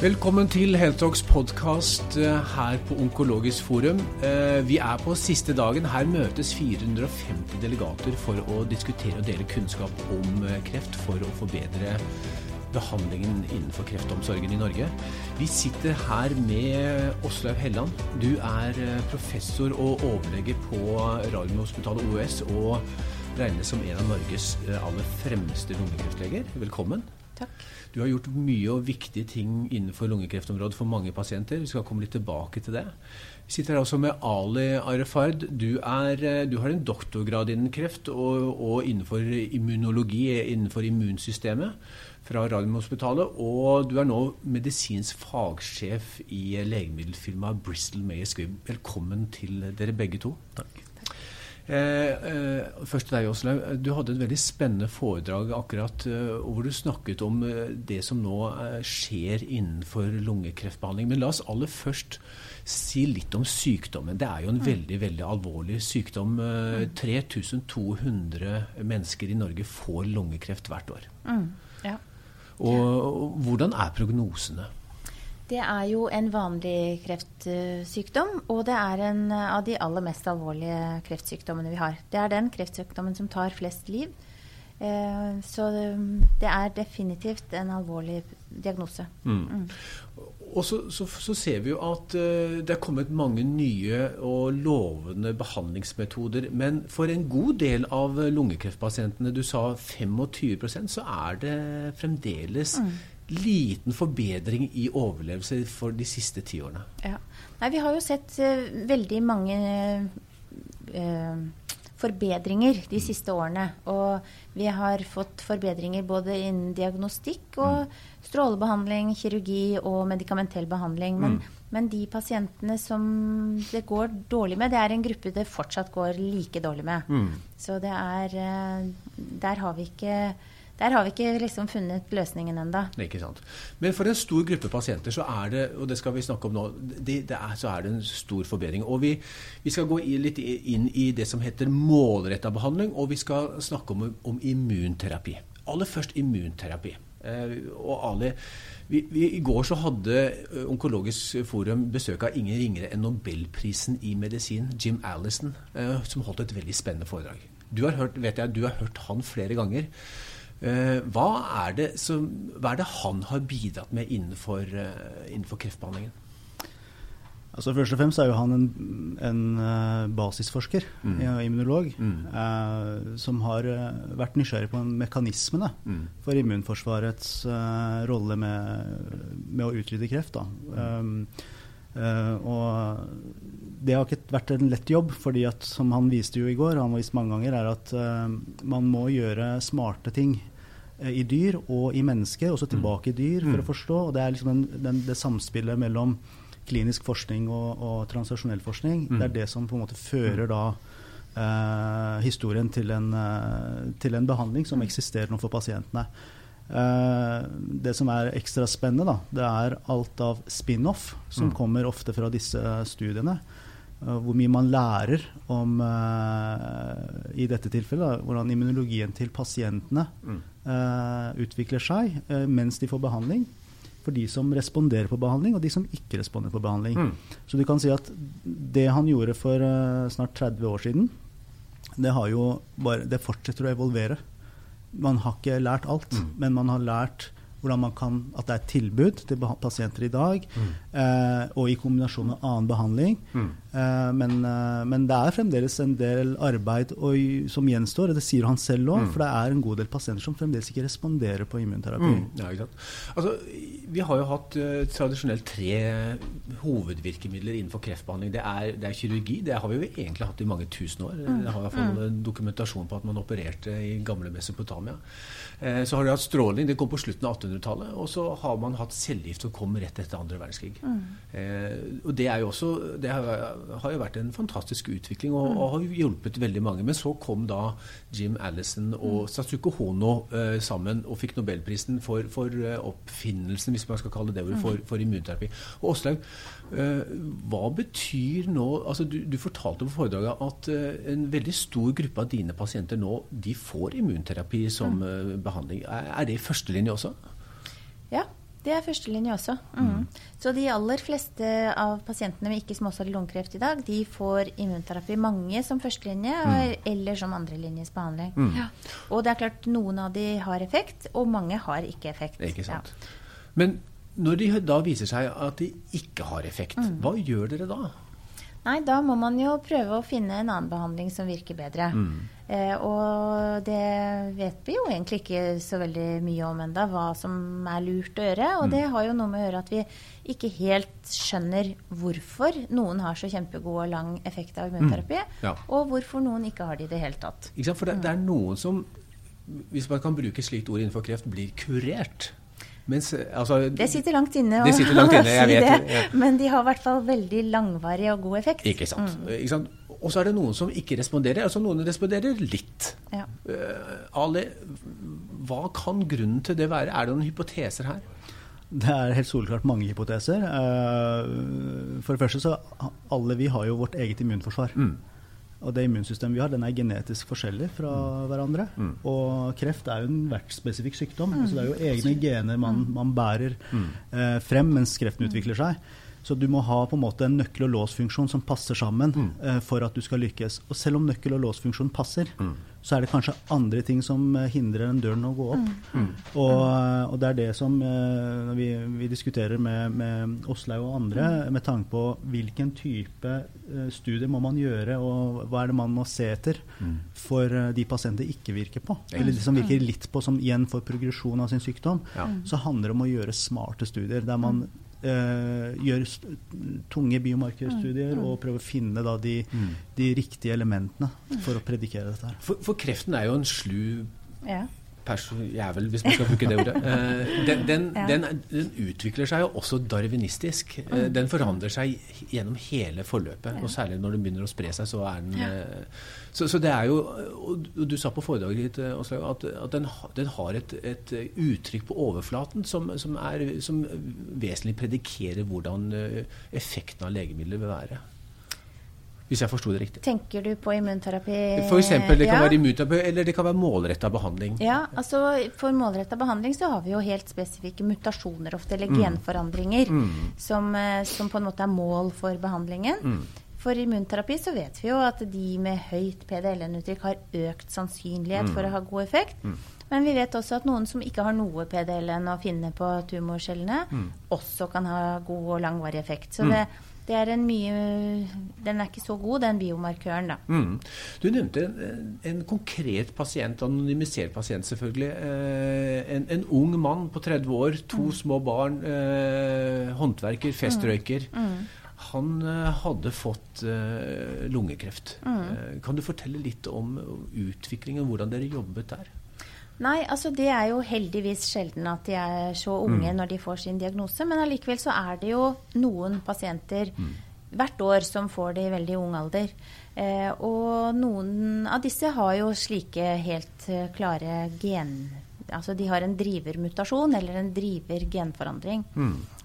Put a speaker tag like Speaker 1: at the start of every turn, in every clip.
Speaker 1: Velkommen til Heltalks podkast eh, her på Onkologisk forum. Eh, vi er på siste dagen. Her møtes 450 delegater for å diskutere og dele kunnskap om eh, kreft for å forbedre behandlingen innenfor kreftomsorgen i Norge. Vi sitter her med Åslaug Helland. Du er professor og overlege på Radiumhospitalet OUS og regnes som en av Norges aller fremste lungekreftleger. Velkommen.
Speaker 2: Takk.
Speaker 1: Du har gjort mye og viktige ting innenfor lungekreftområdet for mange pasienter. Vi skal komme litt tilbake til det. Vi sitter her også med Ali Arefard. Du, er, du har en doktorgrad innen kreft og, og, innenfor immunologi, innenfor immunsystemet fra Radiumhospitalet. Og du er nå medisinsk fagsjef i legemiddelfirmaet Bristol Mayer Squibb. Velkommen til dere begge to.
Speaker 2: Takk.
Speaker 1: Eh, eh, først til deg, Åslaug. Du hadde et veldig spennende foredrag akkurat eh, hvor du snakket om eh, det som nå skjer innenfor lungekreftbehandling. Men la oss aller først si litt om sykdommen. Det er jo en mm. veldig veldig alvorlig sykdom. 3200 mm. mennesker i Norge får lungekreft hvert år.
Speaker 2: Mm. Ja.
Speaker 1: Og hvordan er prognosene?
Speaker 2: Det er jo en vanlig kreftsykdom, og det er en av de aller mest alvorlige kreftsykdommene vi har. Det er den kreftsykdommen som tar flest liv. Eh, så det er definitivt en alvorlig diagnose. Mm. Mm.
Speaker 1: Og så, så, så, ser vi jo at uh, det er kommet mange nye og lovende behandlingsmetoder. Men for en god del av lungekreftpasientene, du sa 25 så er det fremdeles mm liten forbedring i overlevelse for de siste ti årene.
Speaker 2: Ja. Nei, vi har jo sett uh, veldig mange uh, forbedringer de mm. siste årene. Og vi har fått forbedringer både innen diagnostikk og mm. strålebehandling, kirurgi og medikamentell behandling. Men, mm. men, de pasientene som det går dårlig med, det er en gruppe det fortsatt går like dårlig med. Mm. Så det er uh, Der har vi ikke der har vi ikke liksom funnet løsningen ennå.
Speaker 1: Men for en stor gruppe pasienter så er det og det skal vi snakke om nå, det, det er, så er det en stor forbedring. Og Vi, vi skal gå litt inn i det som heter målretta behandling, og vi skal snakke om, om immunterapi. Aller først immunterapi. Eh, og Ali, vi, vi, I går så hadde eh, Onkologisk forum besøk av ingen ringere enn nobelprisen i medisin, Jim Allison, eh, som holdt et veldig spennende foredrag. Du har hørt, vet jeg, du har hørt han flere ganger. Eh, hva er, det, som, hva er det han har bidratt med innenfor, eh, innenfor kreftbehandlingen?
Speaker 3: Altså Først og fremst er jo han en, en uh, basisforsker, mm. immunolog, mm. eh, som har vært nysgjerrig på mekanismene mm. for immunforsvarets rolle med, med, å utrydde kreft. Um, og det har ikke vært en lett jobb, fordi at, som han viste jo i går, han viste mange ganger, er at man må gjøre smarte ting Eh, i dyr og i mennesker, og så tilbake i dyr for å mm. forstå. og Det er liksom den, den, det samspillet mellom klinisk forskning og, og transasjonell forskning. Mm. Det er det som på en måte fører da eh, historien til en, eh, til en, behandling som eksisterer nå for pasientene. Eh, det som er ekstra spennende, da, det er alt av spin-off som mm. kommer ofte fra disse studiene. Uh, hvor mye man lærer om uh, i dette tilfellet, da, hvordan immunologien til pasientene mm. Uh, utvikler seg mens de får behandling. For de som responderer på behandling, og de som ikke responderer på behandling. Mm. Så du kan si at det han gjorde for snart 30 år siden, det, bare, det, fortsetter å evolvere. Man har ikke lært alt, mm. men man har lært hvordan man kan, at det er et tilbud til pasienter i dag, mm. eh, og i kombinasjon med annen behandling. Mm. Eh, men, eh, men, det er fremdeles en del arbeid og, som gjenstår, og det sier han selv òg, mm. for det er en god del pasienter som fremdeles ikke responderer på immunterapi.
Speaker 1: Mm. Ja, ikke sant. Altså, vi har jo hatt uh, tradisjonelt tre hovedvirkemidler innenfor kreftbehandling. Det er, det er, kirurgi. Det har vi jo egentlig hatt i mange tusen år. Mm. Det har i hvert fall mm. dokumentasjon på at man opererte i gamle Mesopotamia. Eh, så har de hatt stråling. Det kom på slutten av 1800-tallet. Og så har man hatt cellegift som kom rett etter andre verdenskrig. Mm. Eh, og det, er jo også, det har, har, jo vært en fantastisk utvikling og, og, har hjulpet veldig mange. Men så kom da Jim Allison og mm. Satsuko Hono eh, sammen og fikk nobelprisen for, for uh, oppfinnelsen, hvis man skal kalle det det, for, mm. for immunterapi. Og Åslaug, uh, hva betyr nå altså du, du fortalte på foredraget at uh, en veldig stor gruppe av dine pasienter nå de får immunterapi som mm. behandling. Er, er det førstelinje også?
Speaker 2: Ja, Det er førstelinje også. Mm. Så de aller fleste av pasientene med ikke småcellig lungekreft i dag, de får immunterapi. Mange som førstelinje eller som andrelinjes behandling. Ja. Og det er klart noen av de har effekt, og mange har ikke effekt.
Speaker 1: Ikke sant. Men når de da viser seg at de ikke har effekt, hva gjør dere da?
Speaker 2: Nei, da må man jo prøve å finne en annen behandling som virker bedre. Eh, og det vet vi jo egentlig ikke så veldig mye om enda, hva som er lurt å gjøre. Og det har jo noe med å gjøre at vi ikke helt skjønner hvorfor noen har så kjempegod og lang effekt av immunterapi,
Speaker 1: Ja.
Speaker 2: og hvorfor noen ikke har det i det hele tatt.
Speaker 1: Ikke sant? For det, det er noen som, hvis man kan bruke et slikt ord innenfor kreft, blir kurert. Mens, altså,
Speaker 2: Det sitter langt inne å
Speaker 1: Det inne, jeg
Speaker 2: si
Speaker 1: vet
Speaker 2: det,
Speaker 1: det, ja.
Speaker 2: men de har i hvert fall veldig langvarig og god effekt.
Speaker 1: Ikke sant. Ikke sant? Og så er det noen som ikke responderer. altså Noen responderer litt.
Speaker 2: Ja.
Speaker 1: Uh, Ali, hva kan grunnen til det være? Er det noen hypoteser her?
Speaker 3: Det er helt soleklart mange hypoteser. Eh, For det første så alle vi har jo vårt eget immunforsvar. Og det immunsystemet vi har, den er genetisk forskjellig fra hverandre. Og kreft er jo en vertsspesifikk sykdom. Så det er jo egne gener man, man bærer eh, frem mens kreften utvikler seg. Så du må ha på en måte en nøkkel- og låsfunksjon som passer sammen eh, for at du skal lykkes. Og selv om nøkkel- og låsfunksjonen passer, så er det kanskje andre ting som eh, hindrer den døren å gå opp. Og, eh, og det er det som eh, når vi, vi diskuterer med, med Åslaug og andre, med tanke på hvilken type studier må man gjøre, og hva er det man må se etter for eh, de pasienter ikke virker på. Eller de som virker litt på, som igjen får progresjon av sin sykdom.
Speaker 1: Ja.
Speaker 3: Så handler det om å gjøre smarte studier. der man eh, gjør st tunge biomarkerstudier og prøve å finne da, de, de riktige elementene for å predikere dette. her.
Speaker 1: For, for kreften er jo en slu
Speaker 2: Ja.
Speaker 1: Jævel, hvis man skal bruke det ordet. Eh, den, den,
Speaker 2: Ja.
Speaker 1: den, den utvikler seg jo også darwinistisk. Eh, Den forandrer seg gjennom hele forløpet. Og særlig når den begynner å spre seg, så er den eh, så, så det er jo Og du sa på foredraget ditt eh, at, at den, den har et, et uttrykk på overflaten som, som, er, som vesentlig predikerer hvordan effekten av legemidler vil være. Hvis jeg forsto det riktig.
Speaker 2: Tenker du på immunterapi?
Speaker 1: For eksempel, det kan
Speaker 2: Ja.
Speaker 1: være immunterapi, eller det kan være målretta behandling.
Speaker 2: Ja, altså For målretta behandling så har vi jo helt spesifikke mutasjoner ofte,
Speaker 1: Mm.
Speaker 2: eller genforandringer, som, eh, som på en måte er mål for behandlingen.
Speaker 1: Mm.
Speaker 2: For immunterapi så vet vi jo at de med høyt PDL-N-uttrykk har økt sannsynlighet for å ha god effekt. Men vi vet også at noen som ikke har noe PDL-N å finne på tumorcellene, også kan ha god og langvarig effekt. Så det, det er en mye Den er ikke så god, den biomarkøren, da.
Speaker 1: Mm. Du nevnte en, en konkret pasient, anonymisert pasient selvfølgelig. Eh, en, en ung mann på 30 år, to små barn, eh, håndverker, festrøyker. Han eh, hadde fått eh, lungekreft. Eh, kan du fortelle litt om utviklingen, hvordan dere jobbet der?
Speaker 2: Nei, altså det er jo heldigvis sjelden at de er så unge når de får sin diagnose. Men allikevel så er det jo noen pasienter hvert år som får det i veldig ung alder. Eh, og noen av disse har jo slike helt eh, klare gen... Altså de har en drivermutasjon eller en driver-genforandring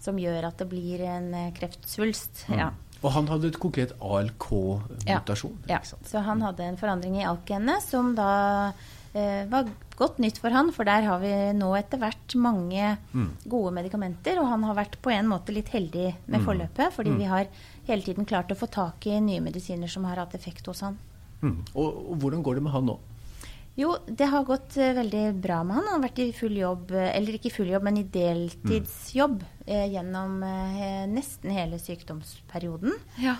Speaker 2: som gjør at det blir en eh, kreftsvulst. Ja.
Speaker 1: Og han hadde et konkret ALK-mutasjon.
Speaker 2: Ja,
Speaker 1: sant?
Speaker 2: så han hadde en forandring i ALK-genet som da var godt nytt for han, for der har vi nå etter hvert mange gode medikamenter, og han har vært på en måte litt heldig med forløpet, fordi vi har hele tiden klart å få tak i nye medisiner som har hatt effekt hos han.
Speaker 1: Mm. Og, og hvordan går det med han nå?
Speaker 2: Jo, det har gått uh, veldig bra med han. Han har vært i full jobb, eh, eller ikke full jobb, men i deltidsjobb eh, gjennom eh, nesten hele sykdomsperioden.
Speaker 4: Ja.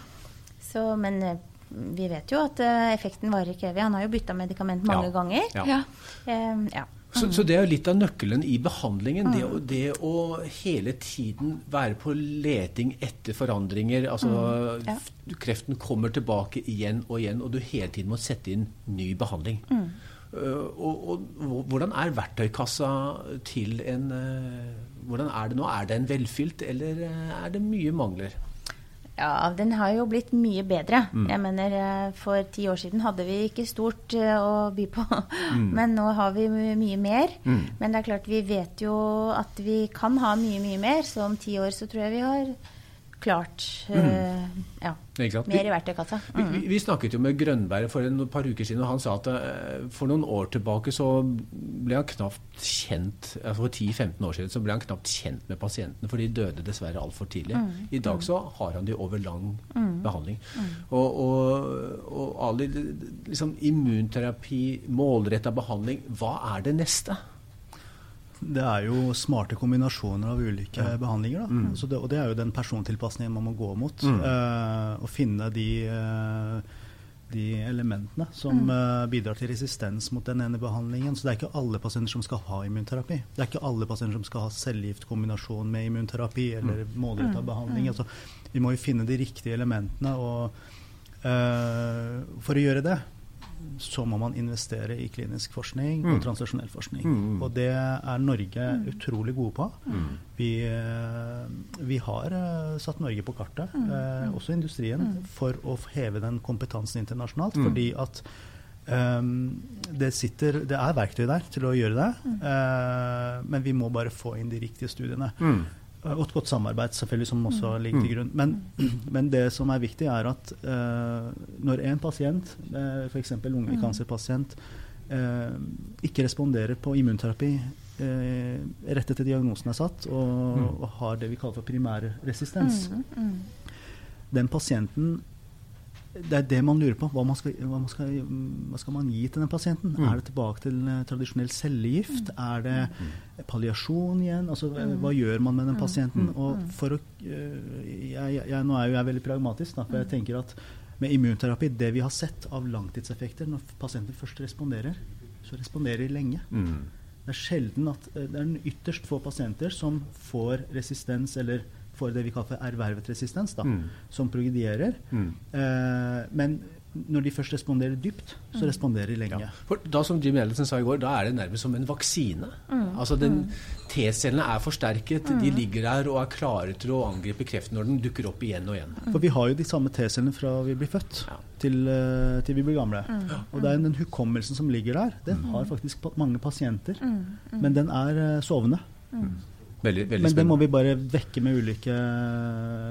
Speaker 2: Så, men eh, vi vet jo at eh, effekten varer ikke evig. Han har jo bytta medikament mange
Speaker 1: Ja.
Speaker 2: ganger.
Speaker 1: Ja.
Speaker 4: ja.
Speaker 2: Eh, ja.
Speaker 1: Så, så det er jo litt av nøkkelen i behandlingen. Det, å, det å hele tiden være på leting etter forandringer. Altså
Speaker 2: Ja.
Speaker 1: kreften kommer tilbake igjen og igjen, og du hele tiden må sette inn ny behandling. Uh, og, og hvordan er verktøykassa til en uh, Hvordan er det nå? Er den velfylt, eller er det mye mangler?
Speaker 2: Ja, den har jo blitt mye bedre. Jeg mener, eh, For ti år siden hadde vi ikke stort eh, å by på, men nå har vi mye mer. Men det er klart, vi vet jo at vi kan ha mye, mye mer, så om ti år så tror jeg vi har klart eh, ja, mer i verktøykassa.
Speaker 1: Vi, vi, vi snakket jo med Grønberg for en par uker siden, og han sa at eh, for noen år tilbake så ble han knapt kjent altså For 10-15 år siden så ble han knapt kjent med pasientene, for de døde dessverre altfor tidlig. I dag så har han de over lang behandling. Og, og, og Ali, liksom immunterapi, målretta behandling, hva er det neste?
Speaker 3: Det er jo smarte kombinasjoner av ulike behandlinger. Da. Altså det, og det er jo den persontilpasningen man må gå mot. eh, og finne de, uh, de elementene som eh, bidrar til resistens mot den ene behandlingen. Så det er ikke alle pasienter som skal ha immunterapi. Det er ikke alle pasienter som skal ha cellegiftkombinasjon med immunterapi eller målretta behandling. Altså, vi må jo finne de riktige elementene. og eh, for å gjøre det så må man investere i klinisk forskning og translasjonell forskning. Og det er Norge utrolig gode på. Vi, eh, vi har eh, satt Norge på kartet, eh, også industrien, for å heve den kompetansen internasjonalt. Fordi at Um, det, sitter, det er verktøy der til å gjøre det, eh, men vi må bare få inn de riktige studiene.
Speaker 1: Mm.
Speaker 3: Og et godt samarbeid selvfølgelig som også ligger til grunn. Men, men det som er viktig, er at uh, når en pasient, uh, f.eks. lungekancerpasient, uh, ikke responderer på immunterapi uh, rett etter diagnosen er satt, og, og har det vi kaller for primærresistens, den pasienten det er det man lurer på. Hva, man skal, hva, man skal, hva skal man gi til den pasienten? Er det tilbake til eh, tradisjonell cellegift? Er det palliasjon igjen? Altså, Hva gjør man med den pasienten? Og for å, øh, jeg, jeg, nå er jo jeg veldig pragmatisk, da, for jeg tenker at med immunterapi, det vi har sett av langtidseffekter når pasienter først responderer, så responderer de lenge.
Speaker 1: Mm.
Speaker 3: Det er sjelden at eh, det er en ytterst få pasienter som får resistens eller får det vi kaller for ervervet resistens, da,
Speaker 1: Mm.
Speaker 3: som progredierer.
Speaker 1: Mm.
Speaker 3: Eh, men når de først responderer dypt, så responderer de lenge.
Speaker 1: Ja. For da, som Jim Ellison sa i går, da er det nærmest som en vaksine. Altså den T-cellene er forsterket, de ligger der og er klare til å angripe kreften når den dukker opp igjen og igjen.
Speaker 3: For vi har jo de samme T-cellene fra vi blir født
Speaker 1: Ja.
Speaker 3: til, eh, til vi blir gamle. Og det er den hukommelsen som ligger der, den har faktisk mange pasienter. Men den er sovende. sovende.
Speaker 1: Veldig, veldig
Speaker 3: Men det må vi bare vekke med ulike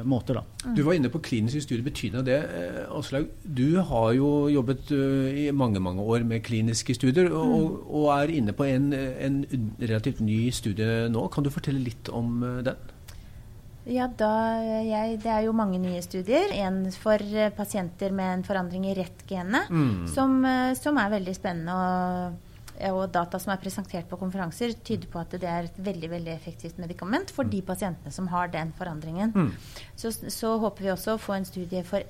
Speaker 3: måter, da.
Speaker 1: Du var inne på kliniske studier. Betyr det. Eh, Aslaug, du har jo jobbet eh, i mange mange år med kliniske studier, og, og er inne på en, en relativt ny studie nå. Kan du fortelle litt om eh, den?
Speaker 2: Ja, da jeg, Det er jo mange nye studier. En for pasienter med en forandring i rett-genet, som, eh, som er veldig spennende. Og, og data som er presentert på konferanser, tyder på at det er et veldig veldig effektivt medikament for de pasientene som har den forandringen. Så, så håper vi også å få en studie for eh,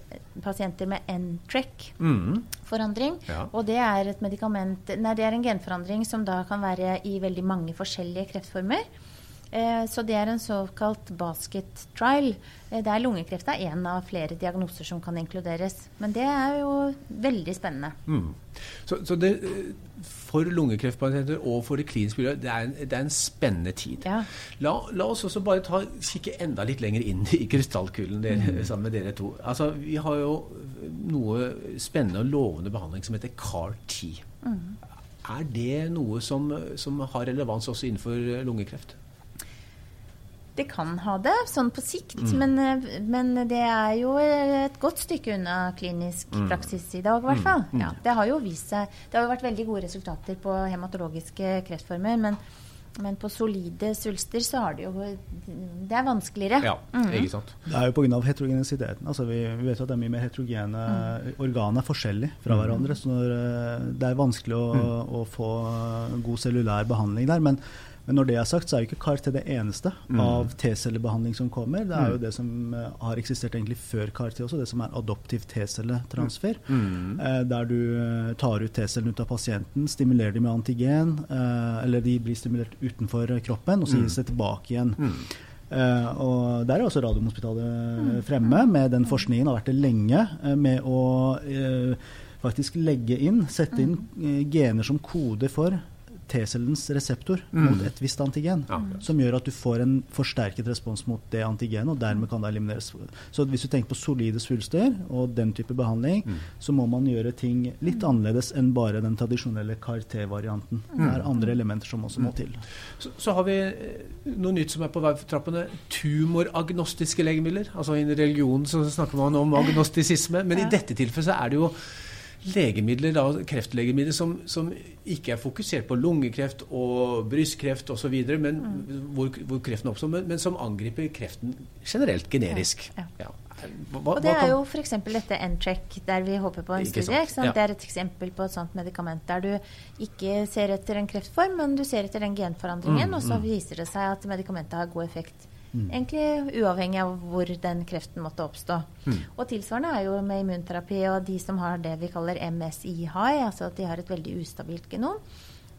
Speaker 2: pasienter med N-track-forandring.
Speaker 1: Ja.
Speaker 2: Og det er et Nei, det er en genforandring som da kan være i veldig mange forskjellige kreftformer. Eh, Så det er en såkalt basket trial. Eh, Der lungekreft er en av flere diagnoser som kan inkluderes. Men det er jo veldig spennende.
Speaker 1: Mm. Så, så det, eh, for lungekreftpasienter og for det kliniske miljøet, det er en, det er en spennende tid.
Speaker 2: Ja.
Speaker 1: La, la oss også bare ta, kikke enda litt lenger inn i krystallkulen dere, sammen med dere to. Altså, vi har jo noe spennende og lovende behandling som heter CAR-T. Er det noe som, som har relevans også innenfor lungekreft?
Speaker 2: Det kan ha det, sånn på sikt, men, eh, men det er jo et godt stykke unna klinisk praksis i dag, i hvert fall. Ja, det har jo vist seg Det har jo vært veldig gode resultater på hematologiske kreftformer, men, men på solide svulster så har det jo Det er vanskeligere.
Speaker 1: Ja, ikke sant?
Speaker 3: Det er jo pga. heterogenisiteten. Altså vi, vi vet jo at det er mye mer heterogene Organene er forskjellige fra hverandre. Så når, eh, det er vanskelig å, å få god cellulær behandling der. Men, men når det er sagt, så er jo ikke CAR-T det eneste av T-cellebehandling som kommer. Det er jo det som eh, har eksistert egentlig før CAR-T også, det som er adoptiv T-celletransfer. Eh, der du eh, tar ut T-cellene ut av pasienten, stimulerer dem med antigen, eh, eller de blir stimulert utenfor kroppen, og så gis det tilbake igjen. Eh, og Der er også Radiumhospitalet fremme med den forskningen, har vært det lenge, eh, med å eh, faktisk legge inn, sette inn eh, gener som kode for T-cellens reseptor mot et visst antigen,
Speaker 1: Ja.
Speaker 3: som gjør at du får en forsterket respons mot det antigenet, og dermed kan det elimineres. Så hvis du tenker på solide svulster og den type behandling, så må man gjøre ting litt annerledes enn bare den tradisjonelle CAR-T-varianten. Det er andre elementer som også må til.
Speaker 1: Så, så har vi eh, noe nytt som er på vei for trappene. Tumoragnostiske legemidler. Altså I religionen så snakker man om agnostisisme, men i dette tilfellet så er det jo legemidler, da, kreftlegemidler som, som ikke er fokusert på lungekreft og brystkreft osv., men hvor, hvor kreften oppstår, men, men som angriper kreften generelt, generisk.
Speaker 2: Ja,
Speaker 1: Ja. Hva,
Speaker 2: Og det er jo f.eks. dette N-check, der vi håper på en
Speaker 1: Ikke
Speaker 2: studie. Ikke
Speaker 1: ja.
Speaker 2: Det er et eksempel på et sånt medikament der du ikke ser etter en kreftform, men du ser etter den genforandringen,
Speaker 1: Mm,
Speaker 2: og så
Speaker 1: mm.
Speaker 2: viser det seg at medikamentet har god effekt. Egentlig uavhengig av hvor den kreften måtte oppstå.
Speaker 1: Mm.
Speaker 2: Og tilsvarende er jo med immunterapi og de som har det vi kaller MSI-high, altså at de har et veldig ustabilt genom.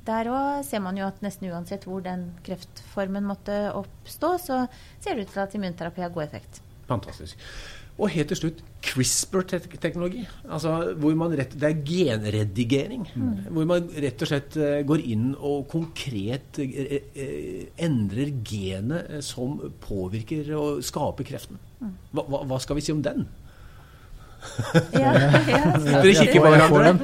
Speaker 2: Der òg ser man jo at nesten uansett hvor den kreftformen måtte oppstå, så ser det ut til at immunterapi har god effekt.
Speaker 1: Fantastisk. Og helt til slutt CRISPR-teknologi. Altså hvor man rett, det er genredigering. Hvor man rett og slett eh, går inn og konkret eh, eh, endrer genet som påvirker og skaper kreften. Hva, hva, hva skal vi si om den?
Speaker 2: Ja, ja,
Speaker 1: Dere kikker på hverandre.
Speaker 3: den.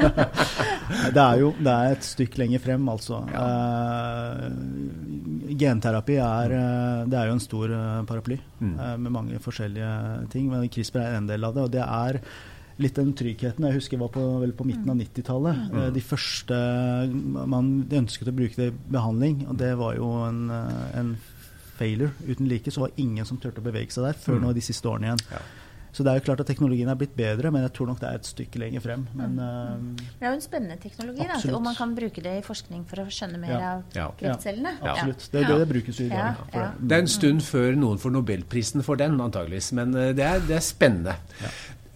Speaker 3: Det er jo det er et stykke lenger frem, altså. Eh, genterapi er, eh, det er jo en stor eh, paraply
Speaker 1: Mm.
Speaker 3: eh, med mange forskjellige ting. Men CRISPR er en del av det. Og det er litt den tryggheten. Jeg husker jeg var på, vel på midten av 90-tallet. Mm. De første man ønsket å bruke det i behandling, og det var jo en, en failure uten like. Så var det ingen som turte å bevege seg der før
Speaker 1: Mm.
Speaker 3: nå de siste årene igjen.
Speaker 1: Ja.
Speaker 3: Så det er jo klart at teknologien er blitt bedre, men jeg tror nok det er et stykke lenger frem. Men eh,
Speaker 2: Det er jo en spennende teknologi, da, og man kan bruke det i forskning for å skjønne mer
Speaker 3: Ja.
Speaker 2: av kreftcellene.
Speaker 1: Ja.
Speaker 3: absolutt. Det, det, det brukes i dag.
Speaker 2: Ja,
Speaker 3: for
Speaker 2: ja.
Speaker 3: det.
Speaker 1: Det er en stund før noen får nobelprisen for den, antageligvis. Men eh, det er, det er spennende.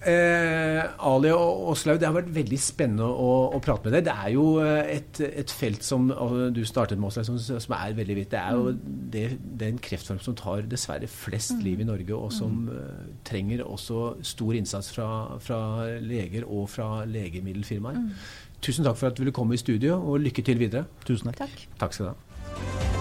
Speaker 1: Eh, Ali og Åslaug, det har vært veldig spennende å, å prate med deg. Det er jo eh, et, et felt som du startet med, Åslaug, som, som er veldig vidt. Det er jo det, det er en kreftform som tar dessverre flest liv i Norge, og som eh, trenger også stor innsats fra, fra leger og fra legemiddelfirmaer. Tusen takk for at du ville komme i studio, og lykke til videre.
Speaker 3: Tusen takk.
Speaker 2: Takk.
Speaker 1: Takk skal du ha.